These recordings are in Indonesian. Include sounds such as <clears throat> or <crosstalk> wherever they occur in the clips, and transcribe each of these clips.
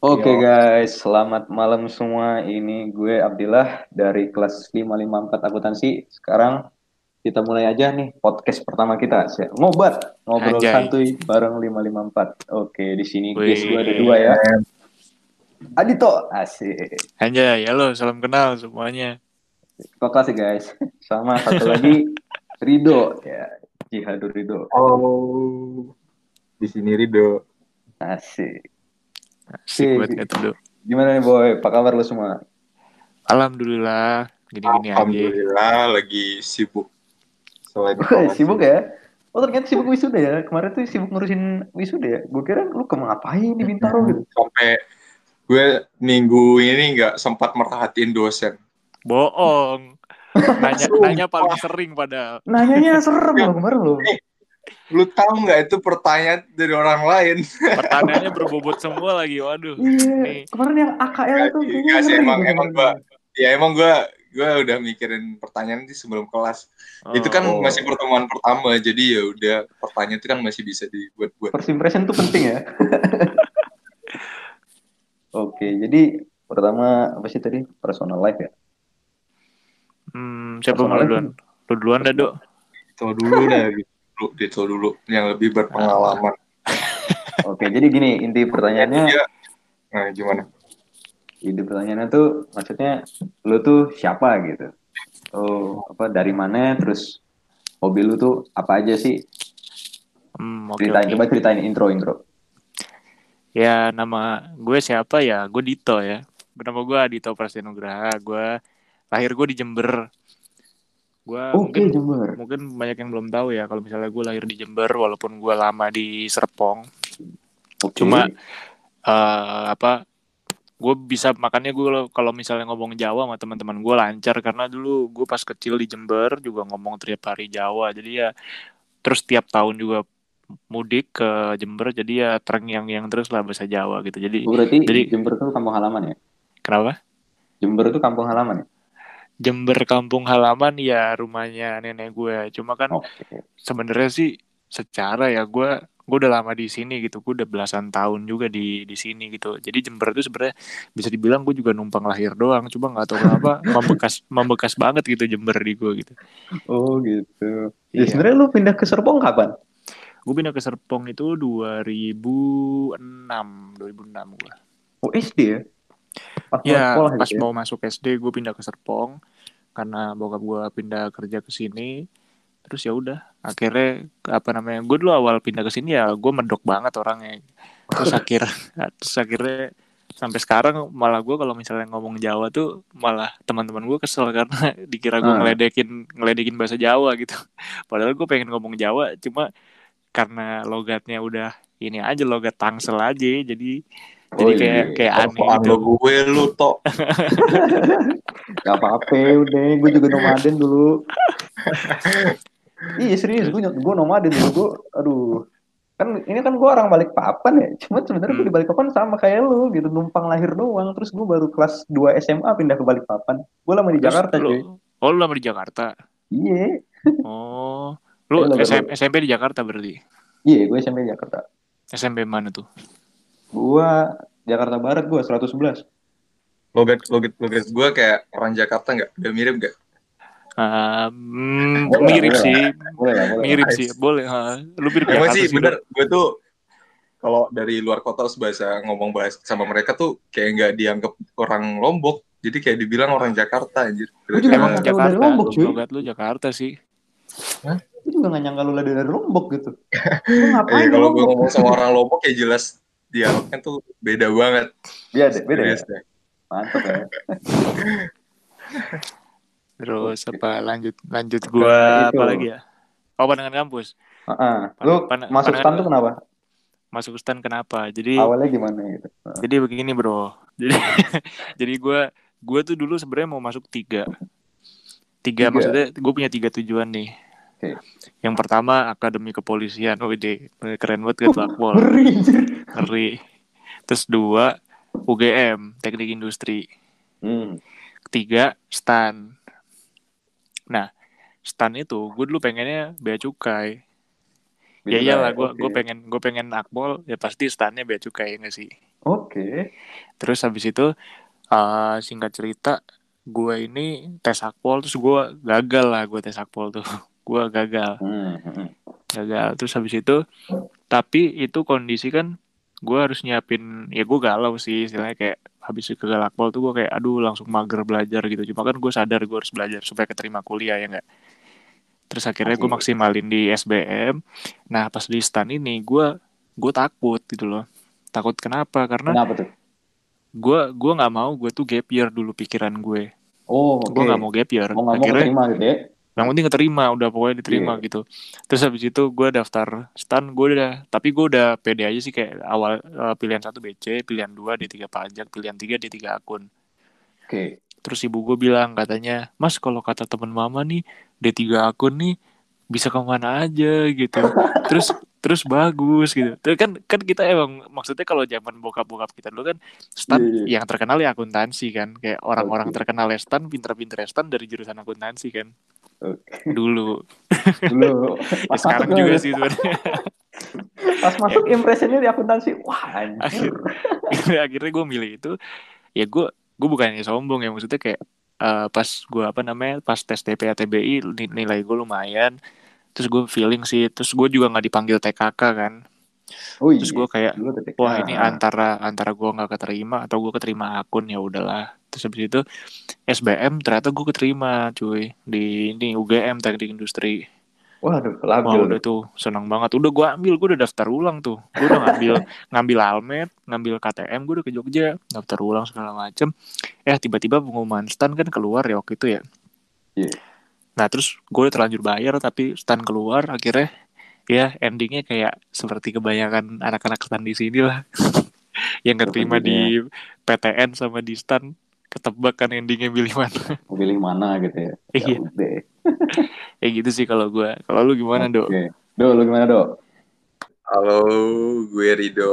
Oke guys, selamat malam semua. Ini gue Abdillah dari kelas 554 akuntansi. Sekarang kita mulai aja nih podcast pertama kita. Ngobat, ngobrol Anjay. santuy bareng 554. Oke, di sini guys gue ada dua ya. Adito, asik. Anjay, halo, salam kenal semuanya. Kok kasih guys. Sama satu lagi <laughs> Rido ya. Jihadur Rido. Oh, di sini Rido. Asik. Asik Oke. banget kata lu. Gimana nih boy? Apa kabar lu semua? Alhamdulillah, gini-gini aja. Alhamdulillah lagi sibuk. Selain Wah, sibuk ya? Oh ternyata sibuk wisuda ya? Kemarin tuh sibuk ngurusin wisuda ya? Gue kira lu ke mana ngapain di Bintaro gitu? <laughs> sampai gue minggu ini nggak sempat merhatiin dosen. Bohong. <laughs> Nanya, nanya paling sering padahal. Nanyanya serem loh kemarin lo. Lu tahu nggak itu pertanyaan dari orang lain? Pertanyaannya berbobot semua lagi, waduh. Iya, Nih. kemarin yang AKL Nggak tuh sih, emang- gitu emang kemarin. Ya emang gue gue udah mikirin pertanyaan itu sebelum kelas. Itu kan Oh. masih pertemuan pertama, jadi ya udah pertanyaan itu kan masih bisa dibuat-buat. First impression tuh penting ya. <laughs> Oke, jadi pertama apa sih tadi personal life ya? Hmm, siapa mau duluan? Lu duluan dah, Dok. Itu dulu dah, gitu. Dulu, itu dulu yang lebih berpengalaman. <laughs> Oke, jadi gini inti pertanyaannya, Iya. Nah, gimana? inti pertanyaannya tuh maksudnya lu tuh siapa gitu? Oh, apa dari mana? Terus hobi lu tuh apa aja sih? Hmm, oke, Ceritain, oke. coba ceritain intro intro. Ya, nama gue siapa ya? Gue Dito ya. Nama gue Dito Prasenugraha. Gue lahir gue di Jember. Gue Oke, mungkin Jember. mungkin banyak yang belum tahu ya kalau misalnya gue lahir di Jember walaupun gue lama di Serpong Oke. cuma eh apa gue bisa makanya gue kalau misalnya ngomong Jawa sama teman-teman gue lancar karena dulu gue pas kecil di Jember juga ngomong tiap hari Jawa jadi ya terus tiap tahun juga mudik ke Jember jadi ya terngiang-ngiang terus lah bahasa Jawa gitu jadi Oh, berarti Jadi- Jember tuh kampung halaman ya? kenapa Jember tuh kampung halaman ya? Jember kampung halaman ya rumahnya nenek gue cuma kan Oke. sebenarnya sih secara ya gue gue udah lama di sini gitu gue udah belasan tahun juga di di sini gitu jadi Jember itu sebenarnya bisa dibilang gue juga numpang lahir doang cuma nggak tahu kenapa <laughs> membekas membekas banget gitu Jember di gue gitu Oh gitu. Ya Iya. sebenarnya lu pindah ke Serpong kapan? gue pindah ke Serpong itu 2006 2006 gue Oh SD ya? Pas ya sekolah pas gitu ya? mau masuk SD gue pindah ke Serpong karena bokap gue pindah kerja ke sini terus ya udah akhirnya apa namanya gue dulu awal pindah ke sini ya gue medok banget orangnya terus akhir terus akhirnya sampai sekarang malah gue kalau misalnya ngomong Jawa tuh malah teman-teman gue kesel karena <laughs> dikira gue Ah. ngeledekin ngeledekin bahasa Jawa gitu padahal gue pengen ngomong Jawa cuma karena logatnya udah ini aja logat Tangsel aja jadi Oh, jadi iya. kayak kayak aneh gitu gue lu tok. <laughs> Gak apa-apa udah, gue juga nomaden dulu. <laughs> iya serius, gue gue nomaden dulu. Gue, aduh, kan ini kan gue orang balik papan ya. Cuma sebenarnya gue Hmm. di balik papan sama kayak lu gitu, numpang lahir doang. Terus gue baru kelas 2 SMA pindah ke balik papan. Gue lama di Terus Jakarta lu- cuy. Oh lu lama di Jakarta Iya, Oh Lu SM, SMP di Jakarta berarti iya gue SMP di Jakarta. SMP mana tuh Gue Jakarta Barat gue 111. Logat logat logat gue kayak orang Jakarta nggak? Udah mirip nggak? Hmm, Boleh, Mirip boleh. sih Boleh. Mirip sih Boleh ha. Lu mirip Emang Jakarta sih bener, gue tuh kalau dari luar kota terus bahasa ngomong bahasa sama mereka tuh kayak nggak dianggap orang Lombok, jadi kayak dibilang orang Jakarta anjir. Gua juga Emang tahu dari Jakarta Lombok, cuy. Logat lu Jakarta sih Gue juga gak nyangka lu dari Lombok gitu. <laughs> Lu ngapain di kalau gue ngomong sama orang Lombok ya jelas dialognya tuh beda banget. Iya deh, beda ya. Serius. Mantap ya. <laughs> Terus apa lanjut lanjut gua itu. apa lagi ya Oh pandangan kampus Heeh. Lu Pan- masuk pandangan- stan tuh kenapa? Masuk stan kenapa Jadi Awalnya gimana gitu? Heeh. Jadi begini bro <laughs> Jadi Jadi gue Gue tuh dulu sebenarnya mau masuk tiga Tiga? Tiga, maksudnya gue punya tiga tujuan nih Oke. Yang pertama Akademi Kepolisian Oh ide Keren banget kan tuh Akpol Ngeri Terus dua UGM Teknik Industri Hmm. Ketiga STAN Nah STAN itu gue dulu pengennya bea cukai Beda Ya iyalah gue oke. gue pengen gue pengen akpol ya pasti stannya bea cukai ya nggak sih Oke. Terus habis itu eh, singkat cerita gue ini tes akpol terus gue gagal lah gue tes akpol tuh. <laughs> gue gagal, Hmm, hmm. gagal. Terus habis itu tapi itu kondisi kan gue harus nyiapin ya gue galau sih istilahnya kayak habis gagal akpol tuh gue kayak aduh langsung mager belajar gitu cuma kan gue sadar gue harus belajar supaya keterima kuliah ya enggak terus akhirnya gue maksimalin di SBM nah pas di stan ini gue gue takut gitu loh takut kenapa karena Kenapa tuh? gue gue nggak mau gue tuh gap year dulu pikiran gue Oh, oke. gue nggak mau gap year Mau nggak mau akhirnya keterima gitu ya? Yang penting keterima udah pokoknya diterima Iya. gitu terus habis itu gue daftar stan gue udah tapi gue udah pede aja sih kayak awal eh, pilihan satu BC pilihan dua D3 pajak pilihan tiga D3 akun Oke. terus ibu gue bilang katanya mas kalau kata temen mama nih D3 akun nih bisa ke mana aja gitu <laughs> terus terus bagus gitu terus kan kan kita emang maksudnya kalau zaman bokap bokap kita dulu kan stan Iya, iya. yang terkenal ya akuntansi kan kayak orang-orang Oke. terkenal ya stan pinter-pinter ya stan dari jurusan akuntansi kan Oke. dulu Dulu <laughs> ya sekarang juga nih, sih sebenarnya Pas masuk impressionnya di akuntansi, wah anjir. Akhir- akhirnya gue milih itu ya gue gue bukannya sombong ya maksudnya kayak eh, pas gue apa namanya pas tes TPA TBI ni- nilai gue lumayan terus gue feeling sih terus gue juga nggak dipanggil TKK kan Oh iya. terus gue kayak wah ini antara antara gue nggak keterima atau gue keterima akun ya udahlah terus habis itu SBM ternyata gue keterima cuy di ini UGM teknik industri Waduh, Wah labil. udah tuh senang banget. Udah gue ambil, gue udah daftar ulang tuh. Gue udah ngambil <laughs> ngambil almet, ngambil KTM, gue udah ke Jogja, daftar ulang segala macem. Eh tiba-tiba pengumuman stan kan keluar ya waktu itu ya. Iya. Nah terus gue udah terlanjur bayar tapi stan keluar akhirnya ya endingnya kayak seperti kebanyakan anak-anak stan di sini lah. <laughs> yang keterima di PTN sama di stan ketebak kan endingnya pilih mana. <laughs> Pilih mana gitu ya. Ya Iya. <laughs> ya gitu sih kalau gue. Kalau lu gimana dok? Oke. Do, lu gimana, Do? Halo, gue Rido.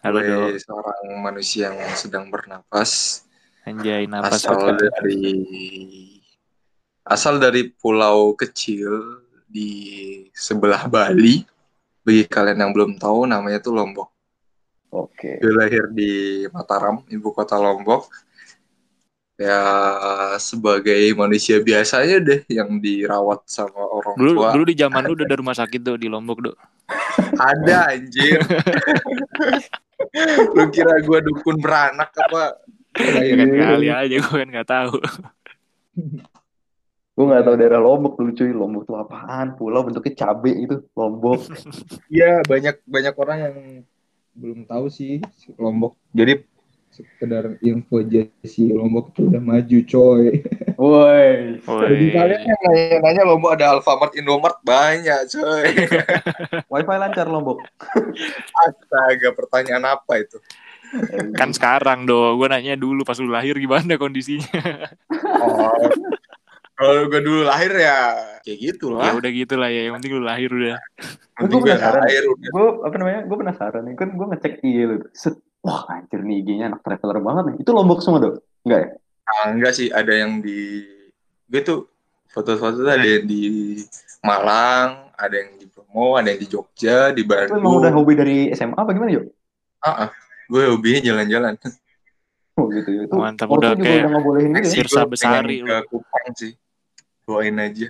Halo gue dok. seorang manusia yang sedang bernapas. Anjay napas asal dari asal dari pulau kecil di sebelah Bali. Bagi kalian yang belum tahu, namanya tuh Lombok. Oke. Gue lahir di Mataram, ibu kota Lombok. Ya sebagai manusia biasa aja deh yang dirawat sama orang Dulu tua. dulu di zaman lu udah ada rumah sakit tuh di Lombok, Dok. Ada anjir. <laughs> Lu kira gue dukun beranak apa? Ya kan kali aja gue kan nggak tahu. Gue gak tahu daerah Lombok dulu cuy. Lombok tuh apaan? Pulau bentuknya cabe gitu. Lombok. <laughs> Iya banyak banyak orang yang belum tahu sih si Lombok. Jadi sekedar info aja si Lombok itu udah maju coy. <laughs> Woi. Jadi kalian yang nanya-nanya Lombok ada Alfamart, Indomart banyak coy. <laughs> Wifi lancar Lombok. Astaga pertanyaan apa itu? kan sekarang do, gue nanya dulu pas lu lahir gimana kondisinya. Oh. Kalau gue dulu lahir ya kayak gitu ya lah. udah gitu lah ya, yang penting lu lahir udah. Gue penasaran. lahir udah. Gue apa namanya? Gue penasaran nih. Kan gue ngecek IG lu. Set. Wah anjir nih IG-nya anak traveler banget nih. Itu Lombok semua dong? Enggak ya? Ah, enggak sih ada yang di gue tuh foto-foto tuh ada yang di Malang, ada yang di Bromo, ada yang di Jogja, di Lu emang udah Bandung. hobi dari SMA apa gimana yuk? Ah, ah. gue hobinya jalan-jalan. Oh gitu ya. Itu Mantap, udah juga kayak udah nggak bolehin gitu ya? Sirsa Besari ke Kupang sih. Doain aja.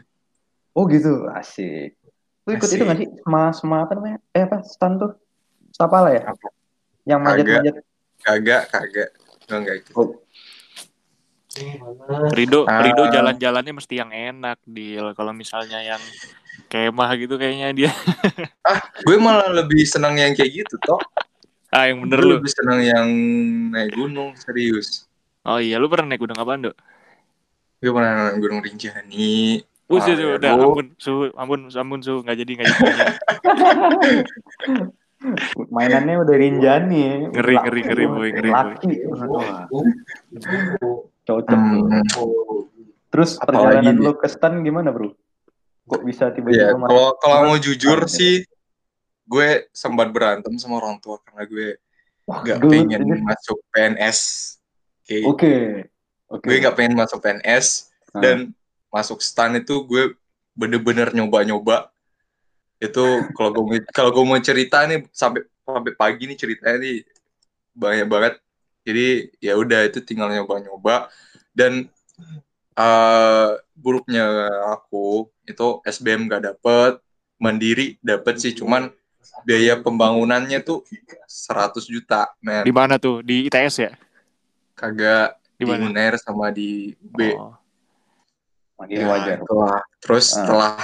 Oh gitu, asik. Lu ikut Asik. itu nggak sih? Sama, sama apa namanya? Eh apa? Stan tuh? Apa lah ya? Apa? Yang manjat-manjat. Kagak, kagak. Enggak ikut. Oh, Rido, Ah. Rido jalan-jalannya mesti yang enak, deal. Kalau misalnya yang kemah gitu kayaknya dia. <laughs> Gue malah lebih senang yang kayak gitu, toh. Ah, yang bener Gue lu. lebih senang yang naik gunung, serius. Oh iya, lu pernah naik gunung apaan, Dok? Gue pernah naik gunung Rinjani. Uh, Ah, ya, udah, ampun, su, ampun, ampun, su, nggak jadi, nggak jadi. nggak jadi. <laughs> mainannya udah rinjani ya. Ngeri, ngeri, ngeri, boy, ngeri, boy. Laki. Wah, cocok. Hmm. Terus Apalagi perjalanan lu ke Stan gimana bro? Kok bisa tiba-tiba masuk? kalau kalau mau jujur sih, gue sempat berantem sama orang tua karena gue Wah, gak gelut pengen masuk PNS. Oke, Oke. Oke. gue gak pengen masuk PNS Nah, dan masuk stan itu gue bener-bener nyoba-nyoba. Itu kalau gue mau- kalau gue mau cerita nih sampai sampai pagi nih ceritanya nih banyak banget jadi ya udah itu tinggal nyoba-nyoba dan eh buruknya aku itu SBM gak dapet mandiri dapet sih cuman biaya pembangunannya tuh 100 juta men Di mana tuh? Di ITS ya? kagak Di? UNER sama di B Oh. Mandiri Ya, wajar. itulah. terus Ah. setelah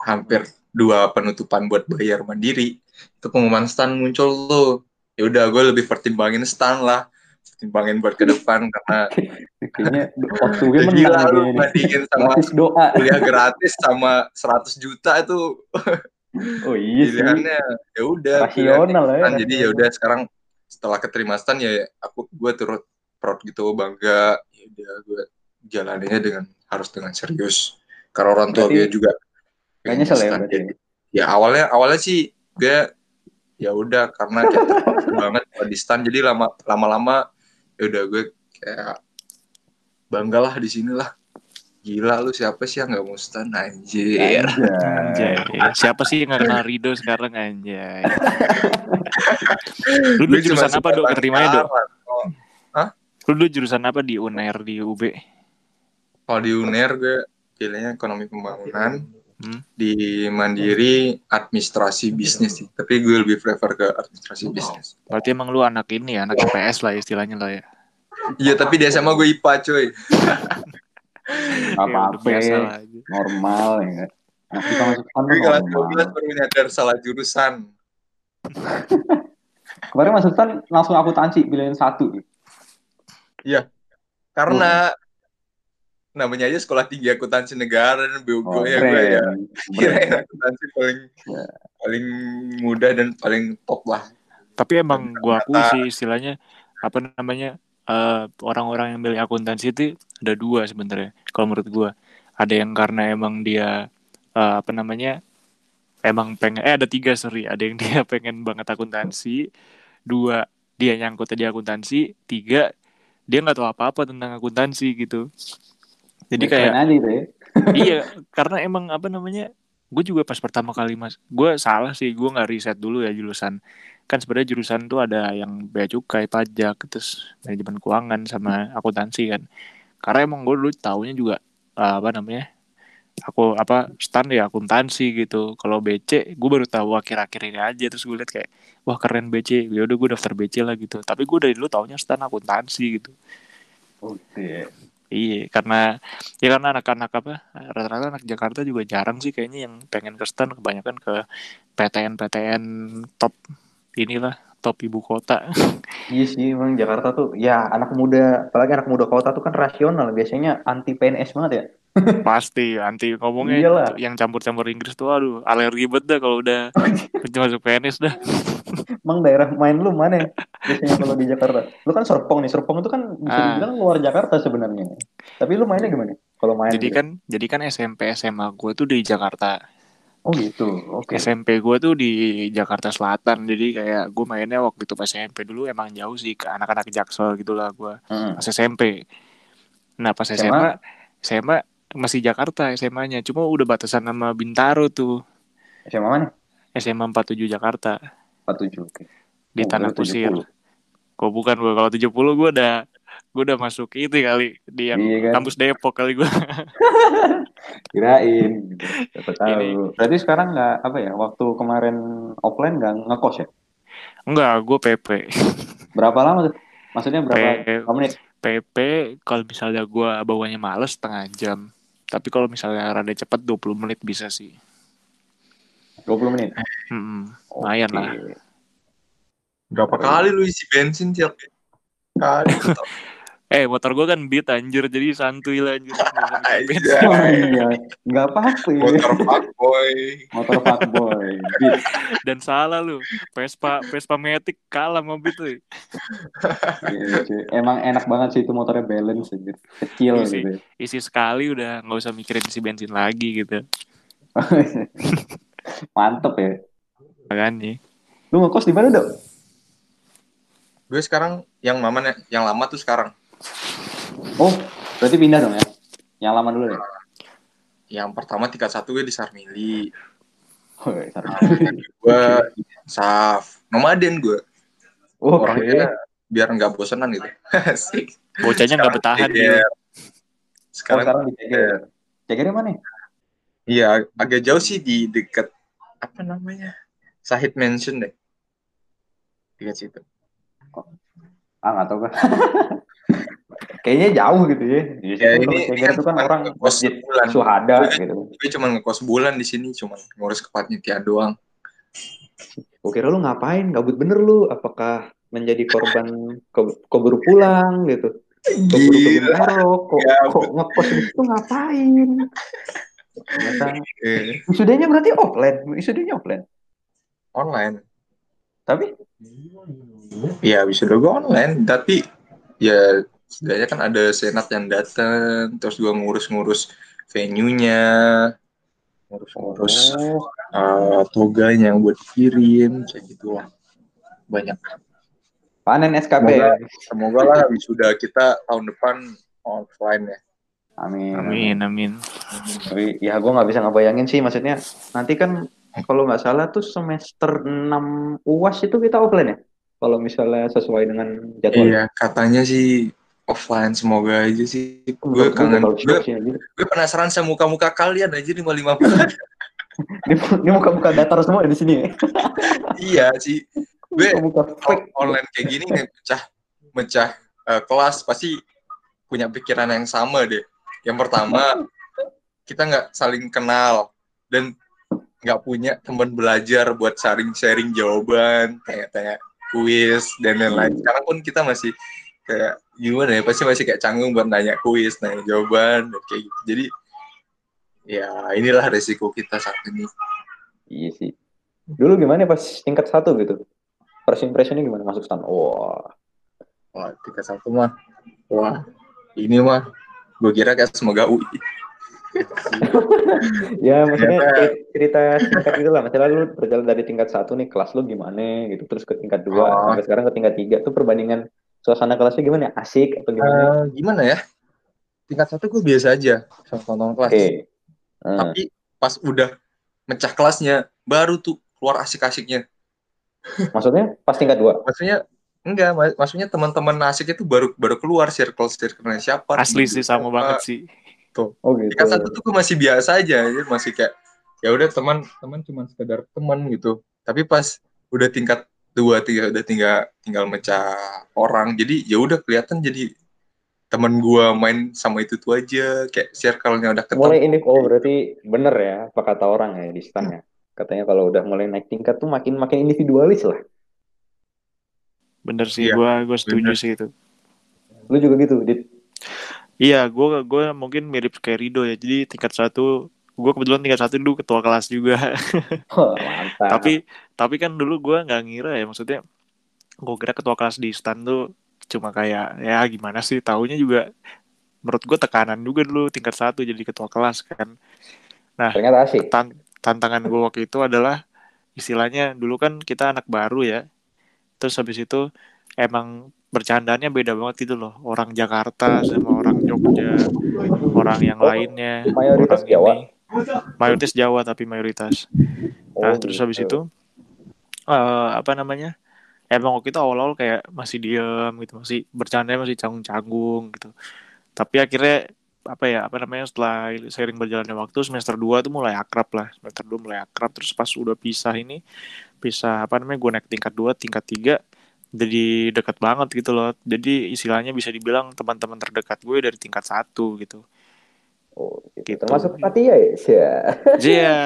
hampir dua penutupan buat bayar mandiri itu pengumuman stan muncul tuh ya udah gue lebih pertimbangin stan lah pertimbangin buat ke depan karena <laughs> Kayaknya waktu gue ya gila lu bandingin sama doa. kuliah gratis sama 100 juta itu Oh iya sih. pilihannya ya udah Rasional ya. pilihan jadi ya udah sekarang setelah keterima stan ya aku gue turut proud gitu bangga ya udah gue jalaninnya dengan harus dengan serius karena orang tua gue juga pengen nyesel ya. Jadi, ya awalnya awalnya sih gue ya udah karena kayak <laughs> banget di stan jadi lama lama-lama ya udah gue kayak bangga lah di sini lah gila lu siapa sih yang nggak mau stan anjir Anjay. Siapa sih yang gak kenal Rido sekarang anjay? <laughs> Lu cuma jurusan apa, Dok? Keterimanya, Dok? Lu dulu jurusan apa di UNER di UB? Kalau di UNER gue pilihnya ekonomi pembangunan, Hmm. di Mandiri administrasi bisnis sih. Tapi gue lebih prefer ke administrasi bisnis. Berarti emang lu anak ini ya, anak IPS lah istilahnya lah ya. Iya tapi di SMA gue IPA coy. Ya, udah apa-apa. lah. Normal ya. Nah, kita masuk kan Gue kelas normal. 12 baru nyadar salah jurusan. <laughs> Kemarin masuk kan langsung akuntansi pilihan satu. Karena namanya aja sekolah tinggi akuntansi negara dan BUGO Oh, ya gue ya. Kirain akuntansi paling Ya. paling mudah dan paling top lah. Tapi emang gua akui Ternyata- sih istilahnya apa namanya eh, orang-orang yang milih akuntansi itu ada dua sebenarnya. Kalau menurut gua ada yang karena emang dia eh, apa namanya emang pengen eh ada tiga sorry ada yang dia <laughs> pengen banget akuntansi dua dia nyangkut di akuntansi tiga dia nggak tahu apa-apa tentang akuntansi gitu. Jadi Ya, kayak keren aja itu ya. iya <laughs> karena emang apa namanya gue juga pas pertama kali mas gue salah sih gue nggak riset dulu ya jurusan. Kan sebenarnya jurusan tuh ada yang bea cukai pajak terus manajemen keuangan sama akuntansi kan. Karena emang gue dulu taunya juga eh, apa namanya aku apa stand ya akuntansi gitu. Kalau BC gue baru tahu akhir-akhir ini aja. Terus gue liat kayak wah keren BC ya udah gue daftar BC lah gitu. Tapi gue dari dulu taunya stand akuntansi gitu. Oh, iya. Iya, karena ya karena anak-anak apa rata-rata anak Jakarta juga jarang sih kayaknya yang pengen ke stan kebanyakan ke PTN-PTN top inilah top ibu kota. <laughs> Iya sih, emang Jakarta tuh, ya anak muda, apalagi anak muda kota tuh kan rasional, biasanya anti PNS banget ya. Pasti anti ngomongnya Iyalah. yang campur-campur Inggris tuh aduh alergi banget dah kalau udah <laughs> masuk PNS dah. Emang daerah main lu mana ya? biasanya kalau di Jakarta? Lu kan Serpong nih, Serpong itu kan bisa Ah. luar Jakarta sebenarnya. Tapi lu mainnya gimana? Kalau main Jadi gitu? kan jadi kan SMP SMA gue tuh di Jakarta. Oh gitu, oke. SMP gue tuh di Jakarta Selatan. Jadi kayak gue mainnya waktu itu pas SMP dulu emang jauh sih ke anak-anak Jaksel gitu lah gue. Hmm. pas SMP. Nah pas SMA? SMA, SMA masih Jakarta SMA-nya, cuma udah batasan sama Bintaro tuh, SMA mana? SMA 47 Jakarta 47, oke. di Oh, Tanah Kusir. 70. Kok bukan gue kalau 70 gue udah gue udah masuk itu kali di yang Iya kan? kampus Depok kali gue. <laughs> Kirain. Siapa tahu. Ini. Berarti sekarang nggak apa ya? Waktu kemarin offline nggak ngekos ya? Enggak, gue PP. Berapa lama tuh? Maksudnya berapa, P- menit? PP kalau misalnya gue bawanya males setengah jam. Tapi kalau misalnya rada cepet 20 menit bisa sih. 20 menit. Hmm, lumayan lah. Berapa kali lu isi bensin tiap kali? <laughs> Eh motor gue kan beat anjir jadi santuy lah anjir. <laughs> Oh iya, nggak apa-apa ya. Motor fuckboy. Motor fuckboy. Beat. Dan salah lu. Vespa Vespa Matic kalah sama Beat tuh. Iya. Emang enak banget sih itu motornya balance gitu. Kecil Isi. gitu. Isi sekali udah nggak usah mikirin isi bensin lagi gitu. <laughs> Mantep ya. Makanya. Lu ngekos di mana, Dok? Gue sekarang yang mama yang lama tuh sekarang. Oh, berarti pindah dong ya. Yang lama dulu ya. Yang pertama tingkat satu gue di Sarmili. Oh, sorry. Gue di Saf. Nomaden gue. Oke. Orangnya biar nggak bosenan gitu <laughs> Asik. Bocahnya nggak bertahan Ceger. gitu. Oh, sekarang sekarang di Ceger. Cegernya mana? iya agak jauh sih di dekat apa namanya Sahid Mansion deh dekat situ Ah, nggak tahu kan. <laughs> Kayaknya jauh gitu ya. Di Ya, ini- ini kan itu kan orang kos masjid sebulan. suhada Gue- gitu. gue cuma ngekos bulan di sini cuma ngurus kepanitiaan doang Gue kira lu ngapain? Gabut bener lu? Apakah menjadi korban ke- keburu pulang gitu? Gila. kok, Ya, kok ngekos di situ ngapain? Ternyata Eh, wisudanya berarti offline, wisudanya offline. online Tapi ya wisuda gue online tapi ya setidaknya kan ada senat yang datang terus gue ngurus-ngurus venue-nya ngurus-ngurus oh, uh, toganya yang buat kirim kayak gitu lah banyak panen SKP. Semoga- semoga lah wisuda kita tahun depan offline ya Amin. Amin, amin. Tapi ya gue nggak bisa ngebayangin sih maksudnya nanti kan kalau nggak salah tuh semester 6 UAS itu kita offline ya? Kalau misalnya sesuai dengan jadwal. iya katanya sih offline semoga aja sih. Gue kangen. gue, penasaran sama muka-muka kalian aja lima lima Ini, ini muka-muka datar semua di sini ya. <laughs> iya sih. Gue online kayak gini nih mecah mecah eh, kelas pasti punya pikiran yang sama deh. Yang pertama kita nggak saling kenal dan nggak punya teman belajar buat sharing sharing jawaban tanya-tanya kuis dan lain-lain. Sekarang pun kita masih kayak gimana ya pasti masih kayak canggung buat nanya kuis nanya jawaban kayak gitu jadi ya inilah resiko kita saat ini Iya sih. Dulu gimana pas tingkat satu gitu? First impressionnya gimana masuk stan? Wah, wah tiga satu mah wah ini mah gue kira kayak semoga UI <laughs> ya maksudnya cerita singkat gitu lah. Misalnya lu berjalan dari tingkat satu nih, kelas lu gimana gitu, terus ke tingkat dua, Oh. sampai sekarang ke tingkat tiga. Tuh perbandingan suasana kelasnya gimana? Asik atau gimana? Eh, gimana ya tingkat satu gue biasa aja teman kelas Oke. Hmm. tapi pas udah mecah kelasnya baru tuh keluar asik-asiknya Maksudnya pas tingkat dua. maksudnya enggak mak- maksudnya teman-teman asik itu baru baru keluar circle circle siapa Asli temen sih sama siapa. banget sih. Oh gitu. tingkat satu tuh gue masih biasa aja ya masih kayak ya udah teman teman cuma sekedar teman gitu tapi pas udah tingkat dua tiga udah tinggal tinggal mecah orang jadi ya udah kelihatan jadi teman gua main sama itu tuh aja kayak circle-nya udah ketemu Mulai ini oh berarti bener ya apa kata orang ya di stan ya. Katanya kalau udah mulai naik tingkat tuh makin makin individualis lah. Bener sih, Iya, gua gua setuju bener. sih itu. Lu juga gitu, Dit. Iya, gua gua mungkin mirip kayak Rido ya. Jadi tingkat satu, gua kebetulan tingkat satu dulu ketua kelas juga. <laughs> Mantap. tapi tapi kan dulu gua nggak ngira ya maksudnya gua kira ketua kelas di stan tuh cuma kayak ya gimana sih taunya juga menurut gua tekanan juga dulu tingkat satu jadi ketua kelas kan ternyata asik. Tan- tantangan gua waktu itu adalah istilahnya dulu kan kita anak baru ya terus habis itu emang bercandanya beda banget gitu loh orang Jakarta sama orang Jogja orang yang Oh, lainnya mayoritas orang Jawa? ini. Mayoritas Jawa tapi mayoritas Oh, Nah, terus habis gitu. itu eh apa namanya? Emang waktu itu awal-awal kayak masih diem gitu, masih bercanda masih canggung-canggung gitu. Tapi akhirnya apa ya, apa namanya setelah sering berjalannya waktu semester 2 tuh mulai akrab lah. Semester 2 mulai akrab terus pas udah pisah ini pisah apa namanya gue naik tingkat 2, tingkat 3 jadi dekat banget gitu loh. Jadi istilahnya bisa dibilang teman-teman terdekat gue dari tingkat satu gitu. Oh, gitu. Gitu. Termasuk Fatia ya? Iya. <laughs> Iya,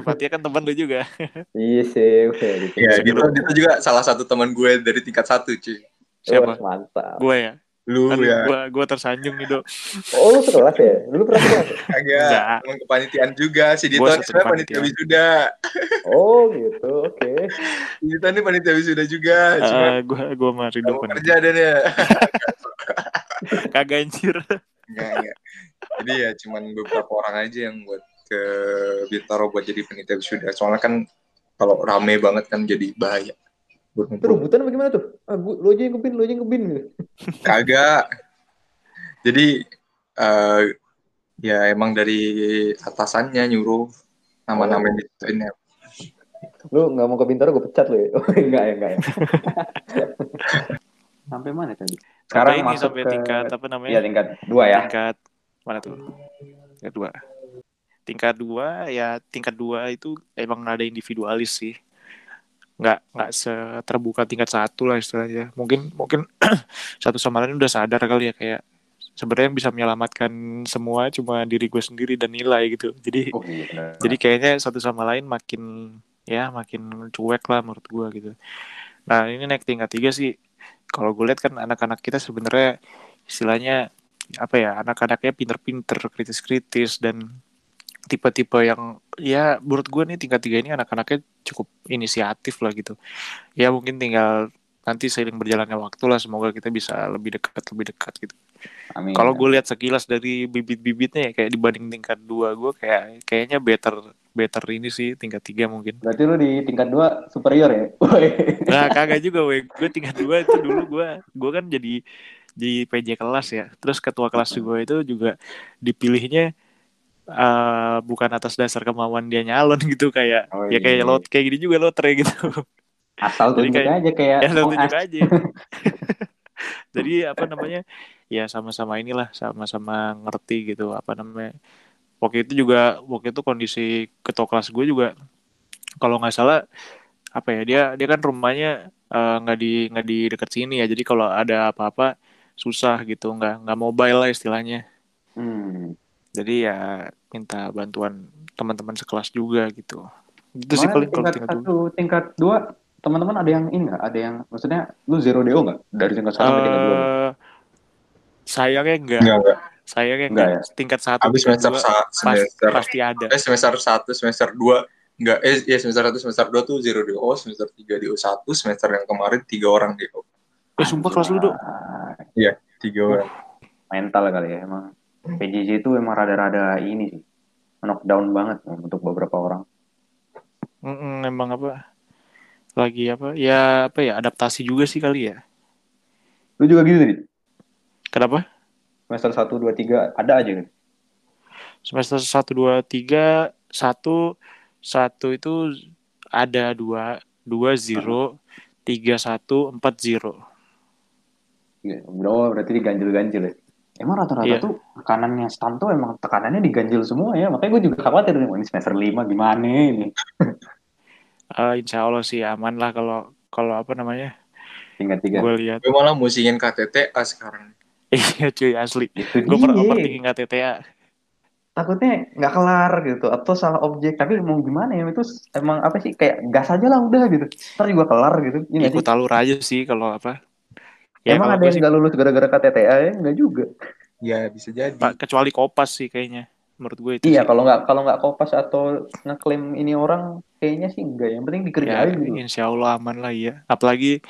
Fatia kan teman lu juga. Iya sih, gitu. ya gitu itu juga salah satu teman gue dari tingkat satu cuy Siapa? Wah, mantap. Gue ya. lu Aduh, ya gua gua tersanjung nih, Dok. Oh, lu sekelas ya? Dulu pernah sekelas ya? agak teman kepanitiaan juga si Dito sebenarnya panitia wisuda Oh, gitu. Oke. si Dito ini panitia wisuda juga cuma Eh, gua gua sama Ridho kamu kan. kerja dan ya <laughs> Kagak anjir. enggak enggak jadi ya cuman beberapa orang aja yang buat ke Bintaro buat jadi panitia wisuda soalnya kan kalau rame banget kan jadi bahaya Itu rebutan apa gimana tuh? Ah, gua, lu aja yang ngebin, lu aja yang ngebin gitu. kagak jadi eh, ya emang dari atasannya nyuruh nama-nama Oh. ditentuin ya Lu nggak mau ke Bintaro, gue pecat lu ya. <laughs> Oh, enggak ya, enggak ya. sampai mana tadi? Sampai Sekarang ini masuk sampai ke tingkat apa namanya? Iya, tingkat dua ya. tingkat mana tuh? Tingkat dua. Tingkat dua ya tingkat dua itu emang ada individualis sih. Nggak nggak terbuka tingkat satu lah istilahnya. Mungkin mungkin <clears throat> satu sama lain udah sadar kali ya kayak sebenarnya bisa menyelamatkan semua cuma diri gue sendiri dan nilai gitu. Jadi Oh, iya, jadi kayaknya satu sama lain makin ya makin cuek lah menurut gue gitu. Nah ini naik tingkat tiga sih. Kalau gue lihat kan anak-anak kita sebenarnya istilahnya apa ya anak-anaknya pinter-pinter kritis-kritis dan tipe-tipe yang ya menurut gue nih tingkat tiga ini anak-anaknya cukup inisiatif lah gitu. Ya mungkin tinggal nanti seiring berjalannya waktu lah semoga kita bisa lebih dekat lebih dekat gitu. Kalau gue lihat sekilas dari bibit-bibitnya ya kayak dibanding tingkat dua gue kayak kayaknya better better ini sih tingkat tiga mungkin. Berarti lu di tingkat dua superior ya? <laughs> Nah kagak juga weh. Gue tingkat dua itu dulu gue Gue kan jadi Jadi PJ kelas ya. Terus ketua kelas gue itu juga Dipilihnya eh, Bukan atas dasar kemauan dia nyalon <laughs> gitu Kayak Oh, Ya kayak iya. lot Kayak gini juga lotre gitu. Asal tunjuk kayak- aja kayak Ya lo Among tunjuk aja. <laughs> Jadi apa namanya Ya sama-sama inilah Sama-sama ngerti gitu Apa namanya. Waktu itu juga Waktu itu kondisi ketua kelas gue juga Kalau nggak salah apa ya dia dia kan rumahnya eh, nggak di nggak di dekat sini ya. Jadi kalau ada apa-apa susah gitu nggak nggak mobile lah istilahnya Hmm. jadi ya minta bantuan teman-teman sekelas juga gitu itu sih paling kalau tingkat tingkat satu, tingkat dua, teman-teman ada yang ini nggak? Ada yang maksudnya lu zero do nggak dari tingkat satu sampai tingkat dua? Eh, sayangnya enggak Enggak, enggak. sayangnya Enggak enggak tingkat satu Habis tingkat semester dua sa- pas- semester pasti ada eh semester 1, semester 2 enggak eh ya semester 1, semester 2 tuh zero DO, semester 3 DO 1, semester yang kemarin 3 orang DO. Eh sumpah kelas lu dong Ah, 3 orang. mental kali ya emang. PJJ itu emang rada-rada ini sih. Knockdown banget untuk beberapa orang. Mm-mm, emang apa lagi apa ya apa ya adaptasi juga sih kali ya Lu juga gitu nih? kenapa Semester 1, 2, 3 ada aja kan? semester satu dua tiga satu satu itu ada dua dua zero tiga satu empat zero Iya, Oh, berarti diganjil-ganjil ya. Emang rata-rata Iya. tuh tekanannya stan tuh emang tekanannya diganjil semua ya. Makanya gue juga khawatir nih, ini semester 5 gimana ini. <laughs> Eh, insya Allah sih aman lah kalau kalau apa namanya Tingkat tiga. gue lihat Gue malah musingin KTTA sekarang. <laughs> iya cuy asli gue per dia. overthinking KTTA Takutnya nggak kelar gitu. Atau salah objek. Tapi mau gimana ya, itu emang apa sih, kayak gas aja lah udah gitu. Ntar juga kelar gitu. Iya nggak ikut alur aja sih kalau apa emang kalau ada yang sih, nggak lulus gara-gara KTTA ya? Nggak juga. Ya bisa jadi. Pak, kecuali kopas sih kayaknya menurut gue itu Iya, sih. kalau nggak kalau nggak kopas atau ngeklaim ini orang, kayaknya sih enggak. Yang penting ya dikerjain gitu. insya Allah aman lah ya apalagi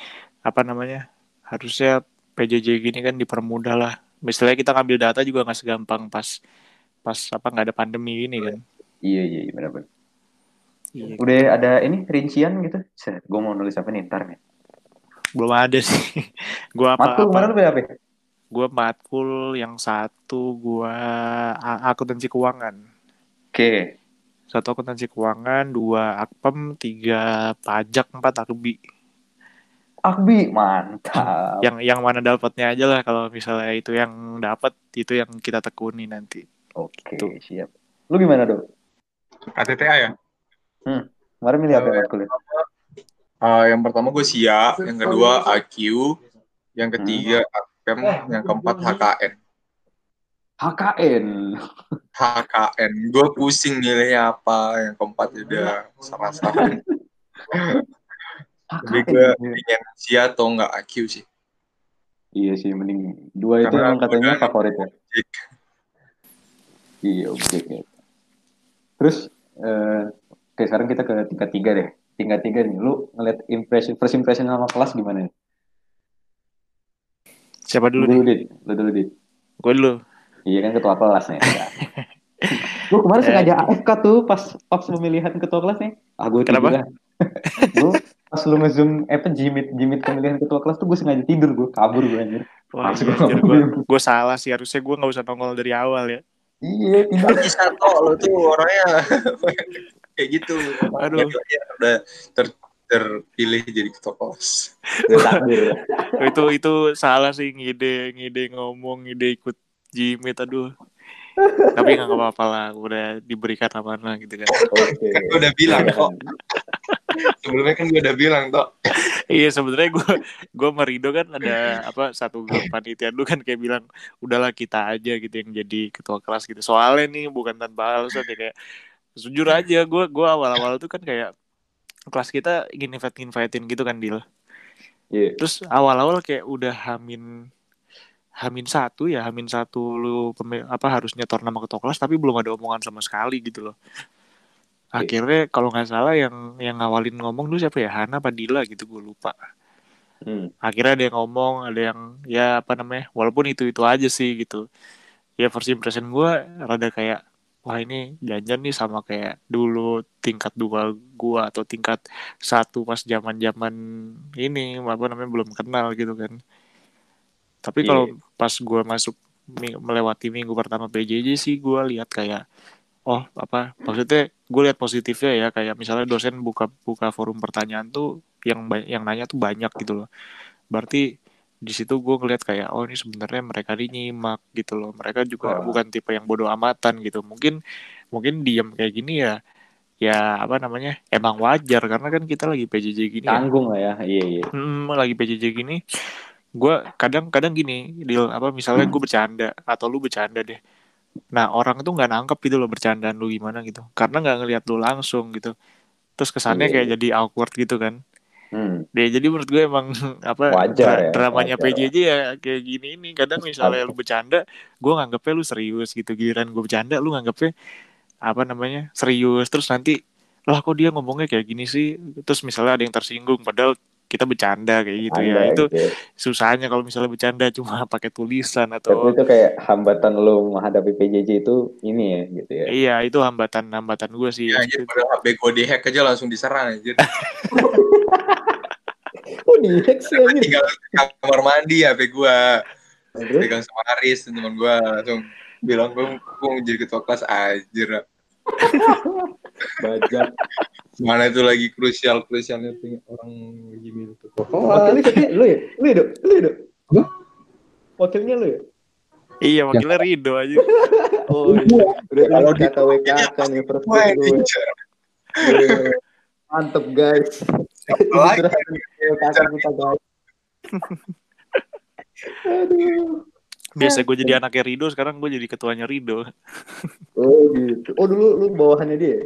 apa namanya harusnya PJJ gini kan dipermudah lah misalnya kita ngambil data juga nggak segampang pas pas apa nggak ada pandemi ini kan Iya, iya, iya, benar-benar. iya. Udah ada ini rincian gitu. Gue mau nulis apa nih ntar nih. Belum ada sih <laughs> gue apa Matkul apa kemarin lu apa? gue matkul yang satu gue a- akuntansi keuangan Oke. satu akuntansi keuangan dua akpem tiga pajak empat akbi Akbi, mantap. yang yang mana dapatnya aja lah kalau misalnya itu yang dapat itu yang kita tekuni nanti Oke, Tuh. siap. Lu gimana, Dok? KTTA ya? Kemarin milih apa ya matkulnya? Ah, yang pertama gue SIA, yang kedua AQ, yang ketiga AKM, yang keempat HKN. HKN. HKN. Gue pusing nilainya apa, yang keempat udah salah-salah. Tapi gue yang SIA atau enggak AQ sih. Iya sih, mending dua itu emang katanya favorit ya. Iya, objek ya. Terus, eh, oke sekarang kita ke tingkat tiga deh. Tingkat tiga nih, lu ngeliat impression, first impression sama kelas gimana nih? siapa Lu dulu nih dulu, Dit. Lu dulu, Dit. gue dulu Iya kan ketua kelas nih. <laughs> Gue kemarin Eh. sengaja AFK tuh pas pas pemilihan ketua kelas nih. Ah gue Kenapa? Gue pas lu nge-zoom eh, apa jimit jimit pemilihan ketua kelas tuh gue sengaja tidur gue kabur gue anjir. Wah, gue gue salah sih harusnya gue nggak usah nongol dari awal ya Iya tidur. Bisa toh lo tuh orangnya kayak gitu. Aduh. Ya, udah ter terpilih jadi ketua kelas. Udah takdir. <laughs> itu itu salah sih ngide ngide ngomong ngide ikut jimit aduh tapi nggak apa-apa lah udah diberikan amanah gitu kan Oke. Kan gue udah bilang kok. Sebelumnya kan gue udah bilang toh. iya sebenarnya gue gue merido kan ada apa satu grup panitia dulu kan kayak bilang udahlah kita aja gitu yang jadi ketua kelas gitu soalnya nih bukan tanpa alasan ya kayak jujur aja gue gue awal-awal tuh kan kayak kelas kita ingin invite invitein gitu kan deal Iya. terus awal-awal kayak udah hamin hamin satu ya hamin satu lu apa harus nyetor nama ketua kelas tapi belum ada omongan sama sekali gitu loh. Akhirnya kalau nggak salah yang yang ngawalin ngomong dulu siapa ya? Hana apa Dila gitu gue lupa. Hmm. akhirnya ada yang ngomong ada yang ya apa namanya walaupun itu itu aja sih gitu. Ya first impression gue rada kayak wah ini janjian nih sama kayak dulu tingkat dua gua atau tingkat satu pas zaman zaman ini apa namanya belum kenal gitu kan. Tapi kalau pas gua masuk melewati minggu pertama PJJ sih gua lihat kayak oh apa maksudnya gue lihat positifnya ya kayak misalnya dosen buka buka forum pertanyaan tuh yang yang nanya tuh banyak gitu loh. Berarti di situ gue ngeliat kayak oh ini sebenarnya mereka ini nyimak gitu loh. Mereka juga Wah. bukan tipe yang bodoh amatan gitu. Mungkin mungkin diam kayak gini ya ya apa namanya emang wajar. Karena kan kita lagi PJJ gini ya. Tanggung lah ya. Iya, iya. Hmm, lagi PJJ gini. Gue kadang-kadang gini deal apa misalnya gue bercanda atau lu bercanda deh. Nah orang tuh nggak nangkep gitu loh bercandaan lu gimana gitu. Karena nggak ngelihat lu langsung gitu. Terus kesannya Iya, kayak iya. jadi awkward gitu kan Hmm. deh jadi menurut gue emang <laughs> apa Wajar ya, dramanya wajar. PJJ ya kayak gini nih kadang misalnya lu bercanda gue nganggepnya lu serius gitu giliran gue bercanda lu nganggepnya apa namanya serius terus nanti lah kok dia ngomongnya kayak gini sih terus misalnya ada yang tersinggung padahal kita bercanda kayak gitu ya Anda itu gitu. susahnya kalau misalnya bercanda <laughs> cuma pakai tulisan Tapi atau itu kayak hambatan lo menghadapi PJJ itu ini ya gitu ya. iya itu hambatan hambatan gue sih Ya, anjir, pada HP gue dihack aja langsung diserang anjir. <laughs> Oh di sih anjir. Tinggal kamar mandi HP gue. Terus? Pegang sama Aris teman gue langsung bilang gue gue mau jadi ketua kelas anjir. <laughs> Bajak. Mana itu lagi krusial krusialnya orang lagi milih ketua Wakilnya siapa? Lu ya? Lu ya, Dok? Lu ya, Dok? Gua? Wakilnya lu ya? iya wakilnya Rido aja <laughs> Oh iya. Udah Kalau Wah, pick lu. anjir. Iya. Mantep guys. Biasa gue jadi anaknya Rido sekarang gue jadi ketuanya Rido Oh gitu. Oh dulu lu bawahannya dia.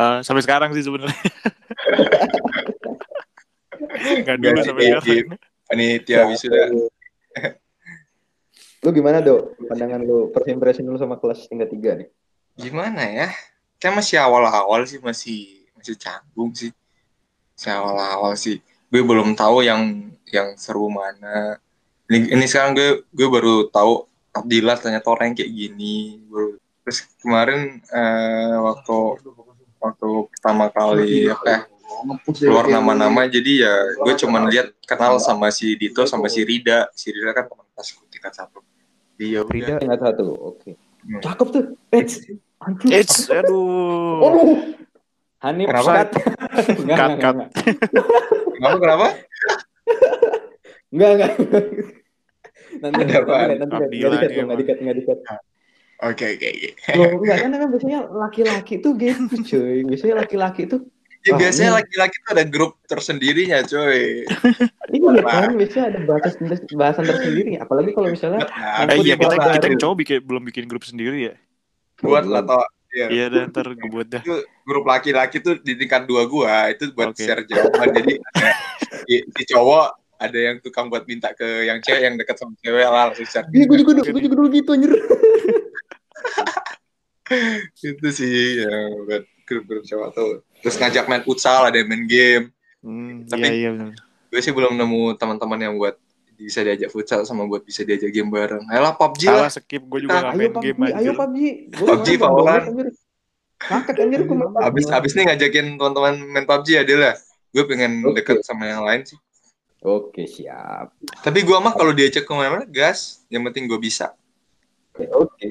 Eh, sampai sekarang sih sebenarnya nggak dulu Nggak, sampai iya, sekarang panitia wisuda. Lu gimana dok? Pandangan lu first impression lu sama kelas tingkat tiga nih? Gimana ya? Kan masih awal-awal sih masih masih canggung sih. Masih awal-awal sih. Gue belum tahu yang yang seru mana. Ini, ini sekarang gue gue baru tahu Abdillah ternyata orang yang kayak gini. Baru- Terus kemarin eh, waktu waktu pertama kali apa ya, keluar nama-nama jadi ya gue cuman lihat kenal sama si Dito sama si Rida. Si Rida kan teman kelas gue tingkat satu. Iya udah. Rida tingkat satu. Oke. Hmm. Cakep tuh. Anjir. It's aduh Oh. Hanif Kenapa? cut. <laughs> Enggak, Cut, enggak, cut. enggak. Kenapa kenapa? Enggak, enggak. Nanti, Ada nanti, apaan? nanti, dikat, enggak dikat, enggak dikat. Oke oke oke. Loh, enggak kan kan biasanya laki-laki tuh gitu, cuy. Biasanya laki-laki tuh Ya, biasanya laki-laki tuh ada grup tersendirinya, coy. ini ya kan biasanya ada bahasan bahasan tersendiri. Apalagi kalau misalnya Nah, Eh, iya kita kita baru. cowok bikin belum bikin grup sendiri ya buat lah tau. Iya. iya dan ntar gue buat dah Itu grup laki-laki tuh di tingkat dua gua itu buat Oke. share jawaban. Jadi si, si cowok ada yang tukang buat minta ke yang cewek yang dekat sama cewek lah langsung share. Iya, gue juga, gue juga dulu gitu anjir. <laughs> Itu sih ya, buat grup-grup cowok tuh. Terus ngajak main futsal, ada yang main game. hmm, Tapi- iya iya Gue sih belum nemu teman-teman yang buat bisa diajak futsal sama buat bisa diajak game bareng. Ayolah PUBG lah. salah skip gue juga Ayo main PUBG, game ayo anjir PUBG. PUBG, Valorant. Ngakak anjir gue. Abis abis nih ngajakin teman-teman main PUBG ya dia lah. Gue pengen Oke. deket sama yang lain sih. Oke, siap. Tapi gue mah kalau diajak ke mana-mana gas. Yang penting gue bisa. Oke, Oke.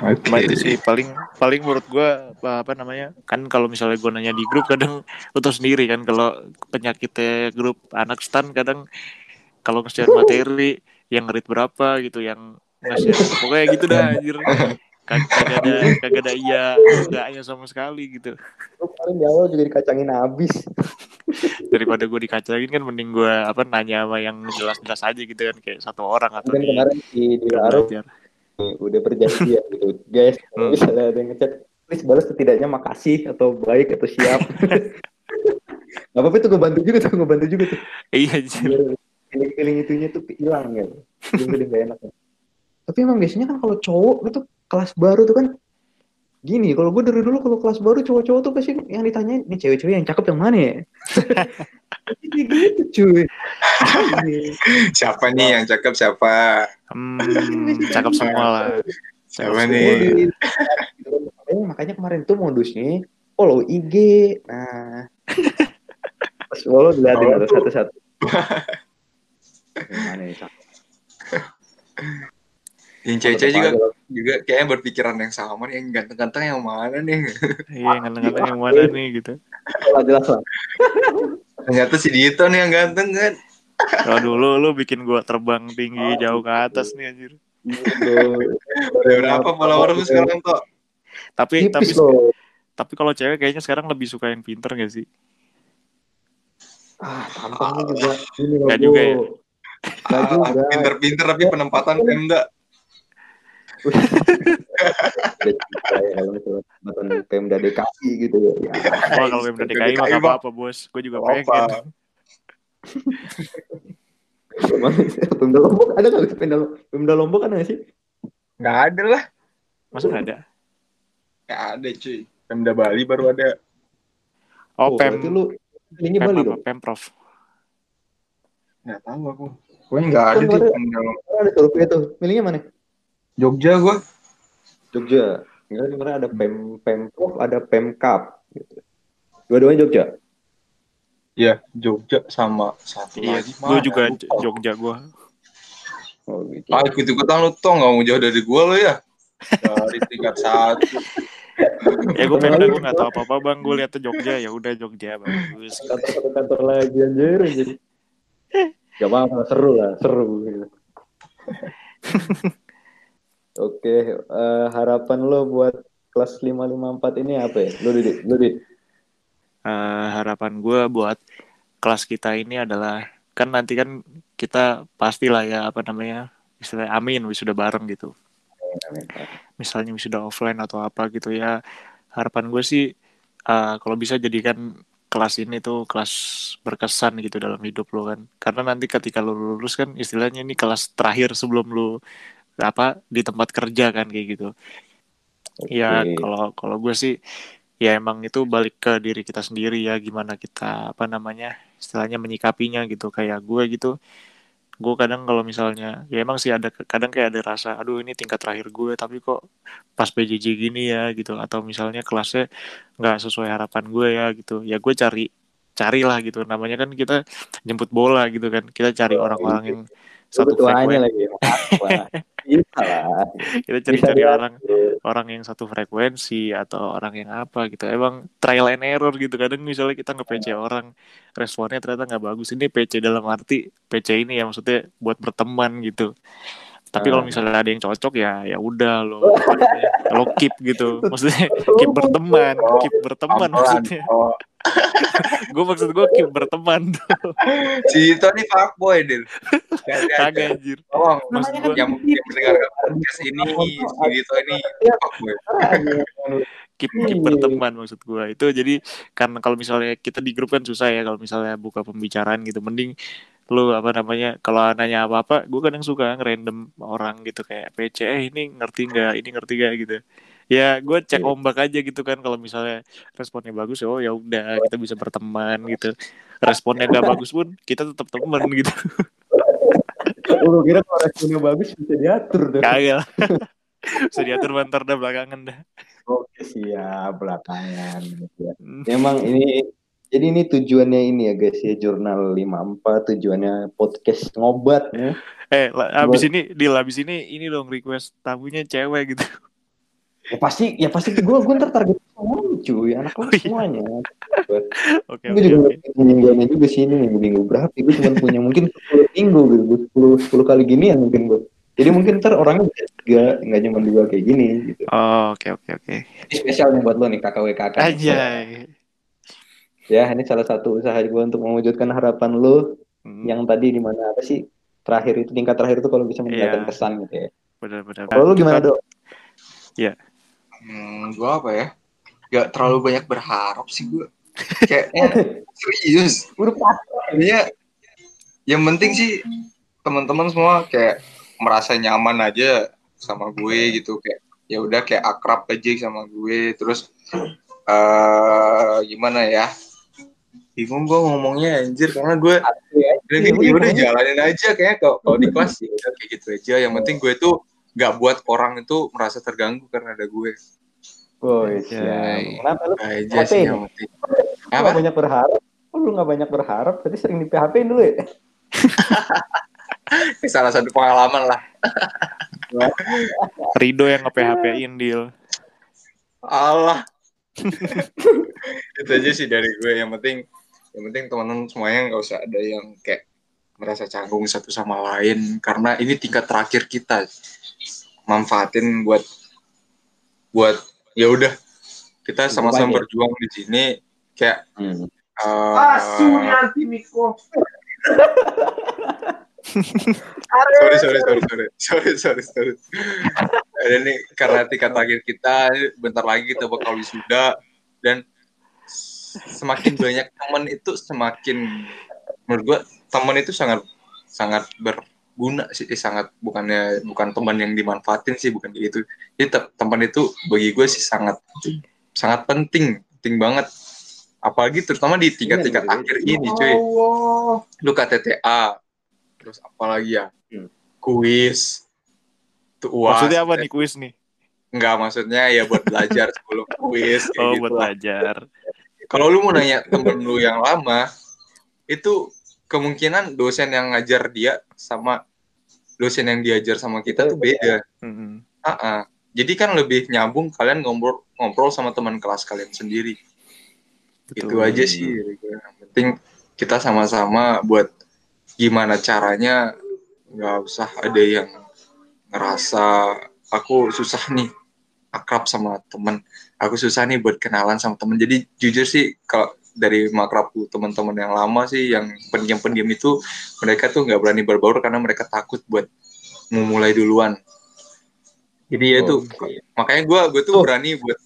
Itu sih paling paling menurut gua apa, apa namanya kan kalau misalnya gua nanya di grup kadang lu tau sendiri kan kalau penyakitnya grup anak stan kadang kalau nge-share materi yang ngerit berapa gitu yang nge-share pokoknya gitu dah anjir <laughs> Kag- kagak ada kagak ada iya enggaknya sama sekali gitu Lu paling di awal juga dikacangin habis. daripada gue dikacangin kan mending gue apa nanya sama yang jelas-jelas aja gitu kan kayak satu orang atau Dan di kemarin di di belajar. udah perjanjian gitu. Guys, kalau Hmm. misalnya ada yang ngechat, please balas setidaknya makasih atau baik atau siap. <laughs> Gak apa-apa itu gue bantu juga tuh, gue bantu juga tuh. iya anjir. Biar feeling-feeling itunya tuh hilang ya. Feeling gak enak. ya. Tapi emang biasanya kan kalau cowok itu kelas baru tuh kan gini, kalau gue dari dulu kalau kelas baru cowok-cowok tuh pasti yang ditanyain, ini cewek-cewek yang cakep yang mana ya? <laughs> Jadi gitu cuy. Siapa nih yang cakep siapa? hmm, cakep semua lah Siapa nih? Eh, makanya kemarin tuh modusnya follow IG. Nah, pas follow dilihatin satu-satu. <laughs> Gimana ya? Yang cewek-cewek juga Kalau- juga kayaknya berpikiran yang sama nih, yang ganteng-ganteng yang mana nih? <laughs> iya nganteng-nganteng yang mana nih gitu Jelas jelas lah. Ternyata si Dito nih yang ganteng kan? kalau dulu lu bikin gua terbang tinggi jauh ke atas nih anjir. Udah berapa follower lu sekarang toh? tapi tapi Tipis loh. tapi kalau cewek kayaknya sekarang lebih suka yang pinter gak sih Ah, tampangnya juga. Ini Bu. juga ya? Ah, Pinter-pinter tapi penempatan Pemda. Ya kalau misalnya nonton Pemda DKI gitu ya. ya. Wah kalau Pemda DKI mah gak apa-apa bos Gue juga Apa? pengen Pemda Lombok ada nggak Pemda, Pemda Lombok ada nggak sih? Nggak ada lah. Masa gak ada? Nggak ada cuy. Pemda Bali baru ada. Oh, Pem, berarti lu ini Pem Bali apa? dong. Pemprov Nggak tahu aku. Gue nggak ada Kan di ada- Pemda Ada survei tuh. Milihnya mana? Jogja gue. Jogja. Enggak sebenarnya ada Pem Pemprov, ada Pemkap gitu. Dua-duanya Jogja. Iya, Jogja sama satu Iya lagi. Gue juga Lupa. Jogja gue Oh gitu. Ah, ikut-ikutan lu toh nggak mau jauh dari gue lo ya. Dari tingkat satu. Ya gue Pemda gue gak tau apa-apa bang Gue liatnya Jogja ya udah Jogja bagus Kantor satu kantor lagi anjir jadi. Gak apa-apa, seru lah, seru gitu. Oke, eh, harapan lo buat kelas 554 ini apa ya? Lu Didi, lu Didi. Eh, Harapan gue buat kelas kita ini adalah Kan nanti kan kita pastilah ya apa namanya Istilahnya amin wisuda bareng gitu. Misalnya wisuda offline atau apa gitu ya. Harapan gue sih eh, kalau bisa jadikan kelas ini tuh kelas berkesan gitu dalam hidup lo kan. Karena nanti ketika lo lulus kan istilahnya ini kelas terakhir sebelum lo apa di tempat kerja kan kayak gitu. Ya Oke. kalau kalau gue sih ya emang itu balik ke diri kita sendiri ya gimana kita apa namanya istilahnya menyikapinya gitu. Kayak gue gitu gue kadang kalau misalnya ya emang sih ada kadang kayak ada rasa aduh ini tingkat terakhir gue tapi kok pas PJJ gini ya gitu. Atau misalnya kelasnya nggak sesuai harapan gue ya gitu. Ya gue cari carilah gitu. Namanya kan kita jemput bola gitu kan. Kita cari orang-orang yang satu Ketuanya frekuensi lagi. <laughs> Bisa lah. kita cari-cari orang orang yang satu frekuensi atau orang yang apa gitu. Emang trial and error gitu. Kadang misalnya kita nge-PC orang responnya ternyata nggak bagus. Ini PC dalam arti PC ini ya maksudnya buat berteman gitu. Tapi kalau Ah. misalnya ada yang cocok ya ya udah lo lo keep gitu. <laughs> Maksudnya keep berteman keep berteman maksudnya. Oh, gue maksud gue keep berteman tuh. Si Dito nih fuckboy, Dil. Hati-hati. kagak anjir. Tolong, maksud Namanya gue kan yang, yang mendengarkan podcast ini, si Dito ini fuckboy. keep keep Iya. berteman maksud gua. Itu jadi karena kalau misalnya kita di grup kan susah ya kalau misalnya buka pembicaraan gitu. Mending lu apa namanya kalau nanya apa apa gue kadang suka ngerandom orang gitu. Kayak PC eh ini ngerti nggak? Ini ngerti nggak? gitu ya gue cek Iya. ombak aja gitu kan kalau misalnya responnya bagus oh ya udah kita bisa berteman gitu responnya nggak bagus pun kita tetap teman <laughs> gitu Lu kira kalau responnya bagus bisa diatur deh. kagak <laughs> bisa diatur bentar dah belakangan dah Oke siap belakangan. Ya. Hmm. Emang ini jadi ini tujuannya ini ya guys ya jurnal 54 tujuannya podcast ngobat ya. eh abis ini di abis ini ini dong request tamunya cewek gitu Ya pasti, ya pasti gue gue ntar target semua cuy, anak Oh, kelas iya. semuanya. Oke Gue juga mingguannya juga sini minggu minggu berapa? Gue cuma punya mungkin 10 minggu gitu, 10 10 kali gini ya mungkin gue. Jadi mungkin ntar orangnya tiga, nggak cuma dua kayak gini gitu. Oh, oke oke oke. Ini spesial nih buat lo nih KKWKK. nih. Anjay. Ya, ini salah satu usaha gue untuk mewujudkan harapan lo Hmm, yang tadi di mana apa sih terakhir itu tingkat terakhir itu kalau bisa meninggalkan Iya. kesan gitu ya. benar-benar. Kalau lu gimana dok? Hmm, gue apa ya? Gak terlalu banyak berharap sih gue. Kayaknya <laughs> serius. Udah. Iya. Yang penting sih teman-teman semua kayak merasa nyaman aja sama gue gitu kayak ya udah kayak akrab aja sama gue terus eh gimana ya bingung gue ngomongnya anjir karena gue Ya, udah ya jalanin aja kayak kalau di kelas ya udah kayak gitu aja yang penting gue tuh nggak buat orang itu merasa terganggu karena ada gue Anjay. siap. Kenapa lu aja Apa sih banyak berharap? Oh, lu nggak banyak berharap, berarti sering di PHP dulu ya? Ini salah satu pengalaman lah <laughs> Rido yang nge-PHP-in deal. Allah itu aja sih dari gue yang penting yang penting teman-teman semuanya nggak usah ada yang kayak merasa canggung satu sama lain karena ini tingkat terakhir kita manfaatin buat buat ya udah kita sama-sama Banyak. berjuang di sini kayak Hmm. eh, nanti Miko. <laughs> sorry sorry sorry sorry sorry sorry sorry Dan ini karena tingkat terakhir kita bentar lagi kita bakal wisuda dan semakin banyak teman itu semakin menurut gua teman itu sangat sangat berguna sih eh, sangat bukannya bukan teman yang dimanfaatin sih bukan kayak gitu jadi te- teman itu bagi gue sih sangat sangat penting penting banget apalagi terutama di tingkat-tingkat Iya, akhir ini cuy Allah. lu KTTA terus apa lagi ya Hmm. kuis tuh uas Maksudnya apa nih kuis nih? enggak maksudnya ya buat belajar <laughs> sebelum kuis Oh, gitu buat lah. belajar. kalau lu mau nanya temen lu yang lama itu kemungkinan dosen yang ngajar dia sama dosen yang diajar sama kita tuh beda Mm-mm. Ah, ah. jadi kan lebih nyambung kalian ngobrol ngobrol sama teman kelas kalian sendiri itu Betul. aja sih yang penting kita sama-sama buat gimana caranya nggak usah ada yang ngerasa aku susah nih akrab sama temen aku susah nih buat kenalan sama temen jadi jujur sih kalau dari makrabku teman-teman yang lama sih yang pendiam-pendiam itu mereka tuh nggak berani berbaur karena mereka takut buat memulai duluan. Jadi ya itu Oke. makanya gue gue tuh Oh. berani buat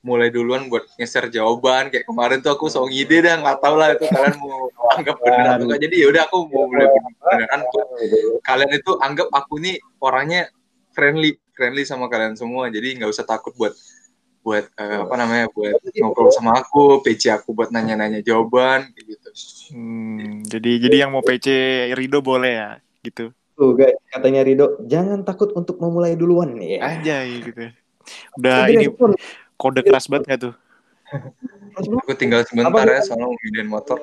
mulai duluan buat ngeser jawaban. Kayak kemarin tuh aku sok ngide dah nggak tahu lah itu kalian mau anggap bener atau enggak jadi ya udah aku mau mulai beneran tuh kalian itu anggap aku nih orangnya friendly friendly sama kalian semua. Jadi nggak usah takut buat buat eh, apa namanya buat ngobrol sama aku PC aku buat nanya-nanya jawaban gitu Hmm, jadi jadi yang mau PC Rido boleh ya, gitu. Tuh guys, katanya Rido, jangan takut untuk memulai duluan nih. Ya. Anjay gitu. Udah Jadi ini kode keras banget gak tuh? <laughs> aku tinggal sebentar ya soalnya mau pindahin motor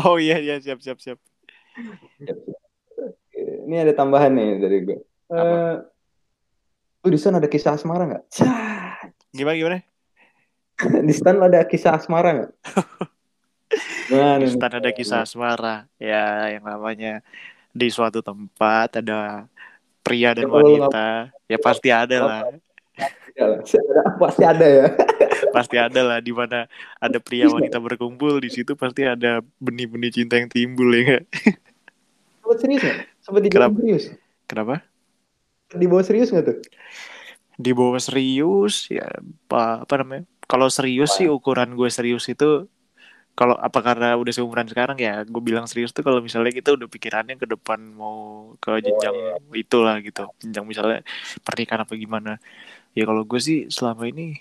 Oh iya iya siap siap siap. Ini ada tambahan nih dari gue. Apa? Eh, lu di sana ada kisah asmara nggak? Gimana gimana? <laughs> di sana ada kisah asmara nggak? <laughs> Mana nih? Stan ada kisah asmara ya yang namanya di suatu tempat ada pria dan Ya, wanita ya pasti ada lah Pasti ada ya. <laughs> pasti ada lah di mana ada pria wanita berkumpul di situ pasti ada benih-benih cinta yang timbul ya nggak? Sempat serius nggak? Sempat dibawa serius? kenapa Dibawa serius nggak tuh? Di bawah serius ya apa, apa namanya kalau serius sih ukuran gue serius itu kalau apa karena udah seumuran sekarang ya gue bilang serius tuh kalau misalnya kita udah pikirannya ke depan mau ke jenjang itulah gitu jenjang misalnya pernikahan apa gimana. Ya kalau gue sih selama ini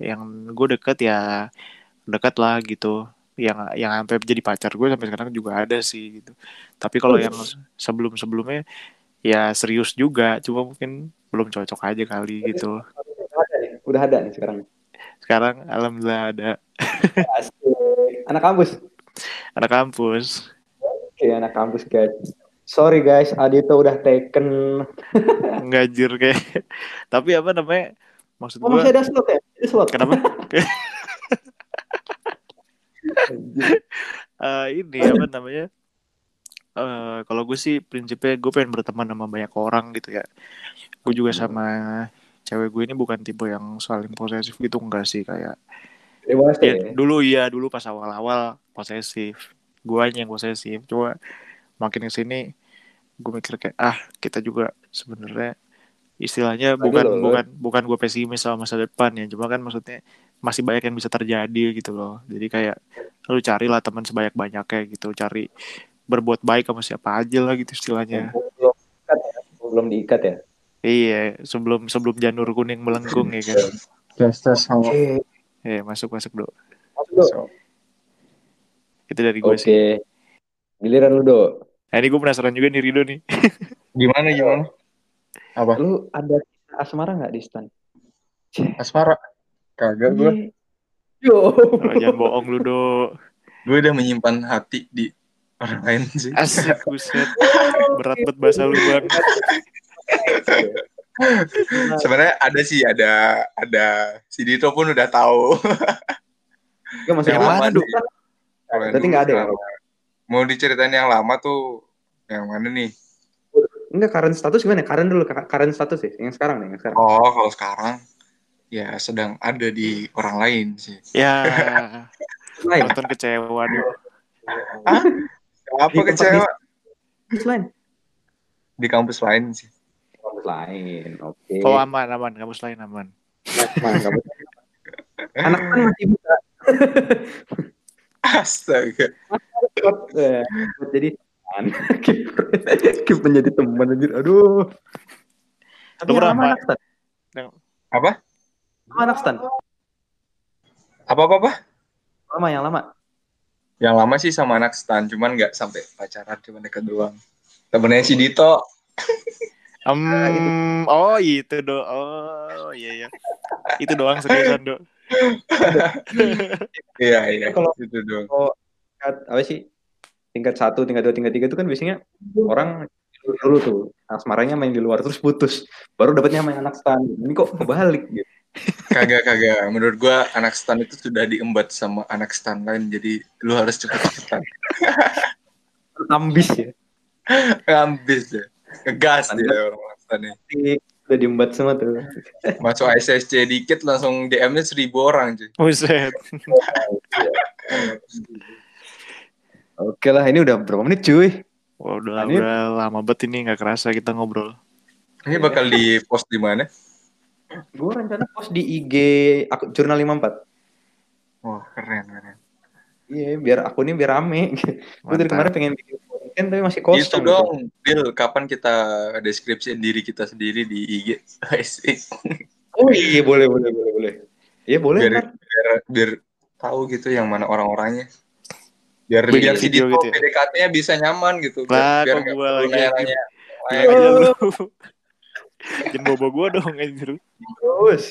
yang gue deket ya dekat lah gitu. Yang yang sampai jadi pacar gue sampai sekarang juga ada sih gitu. Tapi kalau yang sebelum sebelumnya ya serius juga cuma mungkin belum cocok aja kali gitu Udah ada nih, udah ada nih sekarang. sekarang alhamdulillah ada. <laughs> Anak kampus. anak kampus Oke, anak kampus guys. Sorry guys, Adito udah taken. <laughs> ngajir kayak tapi apa namanya maksud Oh, masih gue ada slot ya? Ada slot. kenapa. <laughs> Eh, ini apa namanya Eh kalau gue sih prinsipnya gue pengen berteman sama banyak orang gitu ya. Gue juga sama cewek gue ini bukan tipe yang saling posesif gitu enggak sih kayak Dewasa ya, ya. dulu iya dulu pas awal-awal posesif. Guanya yang posesif. Cuma makin ke sini gue mikir kayak ah kita juga sebenarnya istilahnya Tadi bukan loh, lo- bukan bukan gue pesimis sama masa depan ya. Cuma kan maksudnya masih banyak yang bisa terjadi gitu loh. Jadi kayak lu carilah teman sebanyak banyaknya gitu. Cari berbuat baik sama siapa aja lah gitu istilahnya Belum diikat ya. Belum diikat ya. iya sebelum sebelum janur kuning melengkung ya kan tes tes Oke. eh masuk masuk do Masuk, itu dari gue Oke. sih Giliran lu, Dok. nah, ini gue penasaran juga nih Rido nih <laughs> gimana gimana apa Lu ada asmara nggak di stan? <laughs> asmara kagak gue Yo. Oh, jangan bohong lu do gue udah menyimpan hati di orang lain sih. Asik <laughs> buset. Berat banget bahasa lu bang. <laughs> Sebenarnya ada sih ada ada. Si Dito pun udah tahu. <laughs> Enggak maksudnya Yang? Kalau yang Berarti dulu nggak ada ya? mau diceritain yang lama tuh yang mana nih? Enggak current status gimana? Current dulu, current status sih. Yang sekarang nih, yang sekarang. oh kalau sekarang ya sedang ada di orang lain sih. Ya. Nonton kecewa do apa Di kecewa Kampus lain. di kampus lain sih Kampus lain. Oke. Oh aman aman Kampus lain aman Aman, kampus lain. <laughs> Anak kan masih bisa. astaga jadi <laughs> keep menjadi teman anjir. Aduh. Tapi yang lama ma- anak stan. apa Lama anak stan. apa apa apa Lama yang lama. Yang lama sih sama anak stan cuman nggak sampai pacaran cuma dekat doang. Temennya si Dito. Em, Oh itu do Oh iya iya. Itu doang seriusan do. <laughs> Iya iya Kalau- itu doang. Tingkat, apa sih? Tingkat satu, tingkat dua, tingkat tiga itu kan biasanya orang dulu tuh asmaranya main di luar terus putus. Baru dapatnya main anak stan. Ini kok kebalik gitu kagak kagak. Menurut gua anak stan itu sudah diembat sama anak stan lain jadi lu harus cepet-cepetan ambis ya? Ngambis deh ngegas dia orang anak stan ini. Udah diembat semua tuh. Masuk SSC dikit langsung DM-nya seribu orang cuy. Buset. <laughs> Oke lah ini udah berapa menit cuy? Wah, udah, Ini- udah lama banget ini nggak kerasa kita ngobrol. ini bakal di post di mana gue rencana post di IG aku jurnal 54 wah keren keren. Iya biar akunnya biar rame. <laughs> Gue dari kemarin pengen bikin konten tapi masih itu kosong dong Bill kapan kita deskripsi diri kita sendiri di IG <laughs> oh iya boleh boleh boleh boleh. Iya boleh biar, ntar. biar biar tahu gitu yang mana orang-orangnya. Biar Bikin biar si Dito gitu ya? PDKT-nya bisa nyaman gitu. Lah, biar kok nggak gua perlu lagi nanya-nanya Bilang aja lu. Jangan bobo gua dong anjir. terus.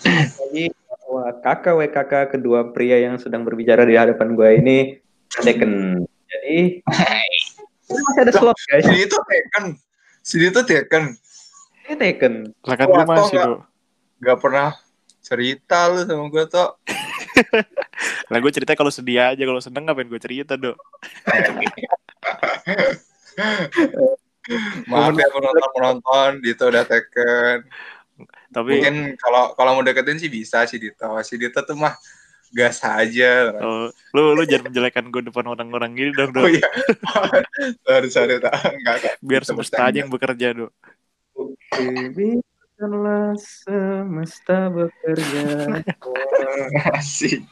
Jadi wah kakak WKK kedua pria yang sedang berbicara di hadapan gue ini taken jadi masih ada slot guys. Si Dito Tekken si Dito Tekken ini taken Lah kan Wah, lu masih tau do. nggak pernah cerita lu sama gue tuh <laughs> Lah gue cerita kalau sedih aja, kalau seneng ngapain gue cerita do. <laughs> maaf ya penonton penonton Dito udah Tekken Tapi mungkin kalau kalau mau deketin sih bisa si Dito si Dito tuh mah gas aja oh, lu lu jangan menjelekan gue depan orang-orang gini dong do. oh iya <laughs> sorry sorry tak enggak enggak. Biar semesta aja yang bekerja do. biarkanlah semesta bekerja <laughs> Asik.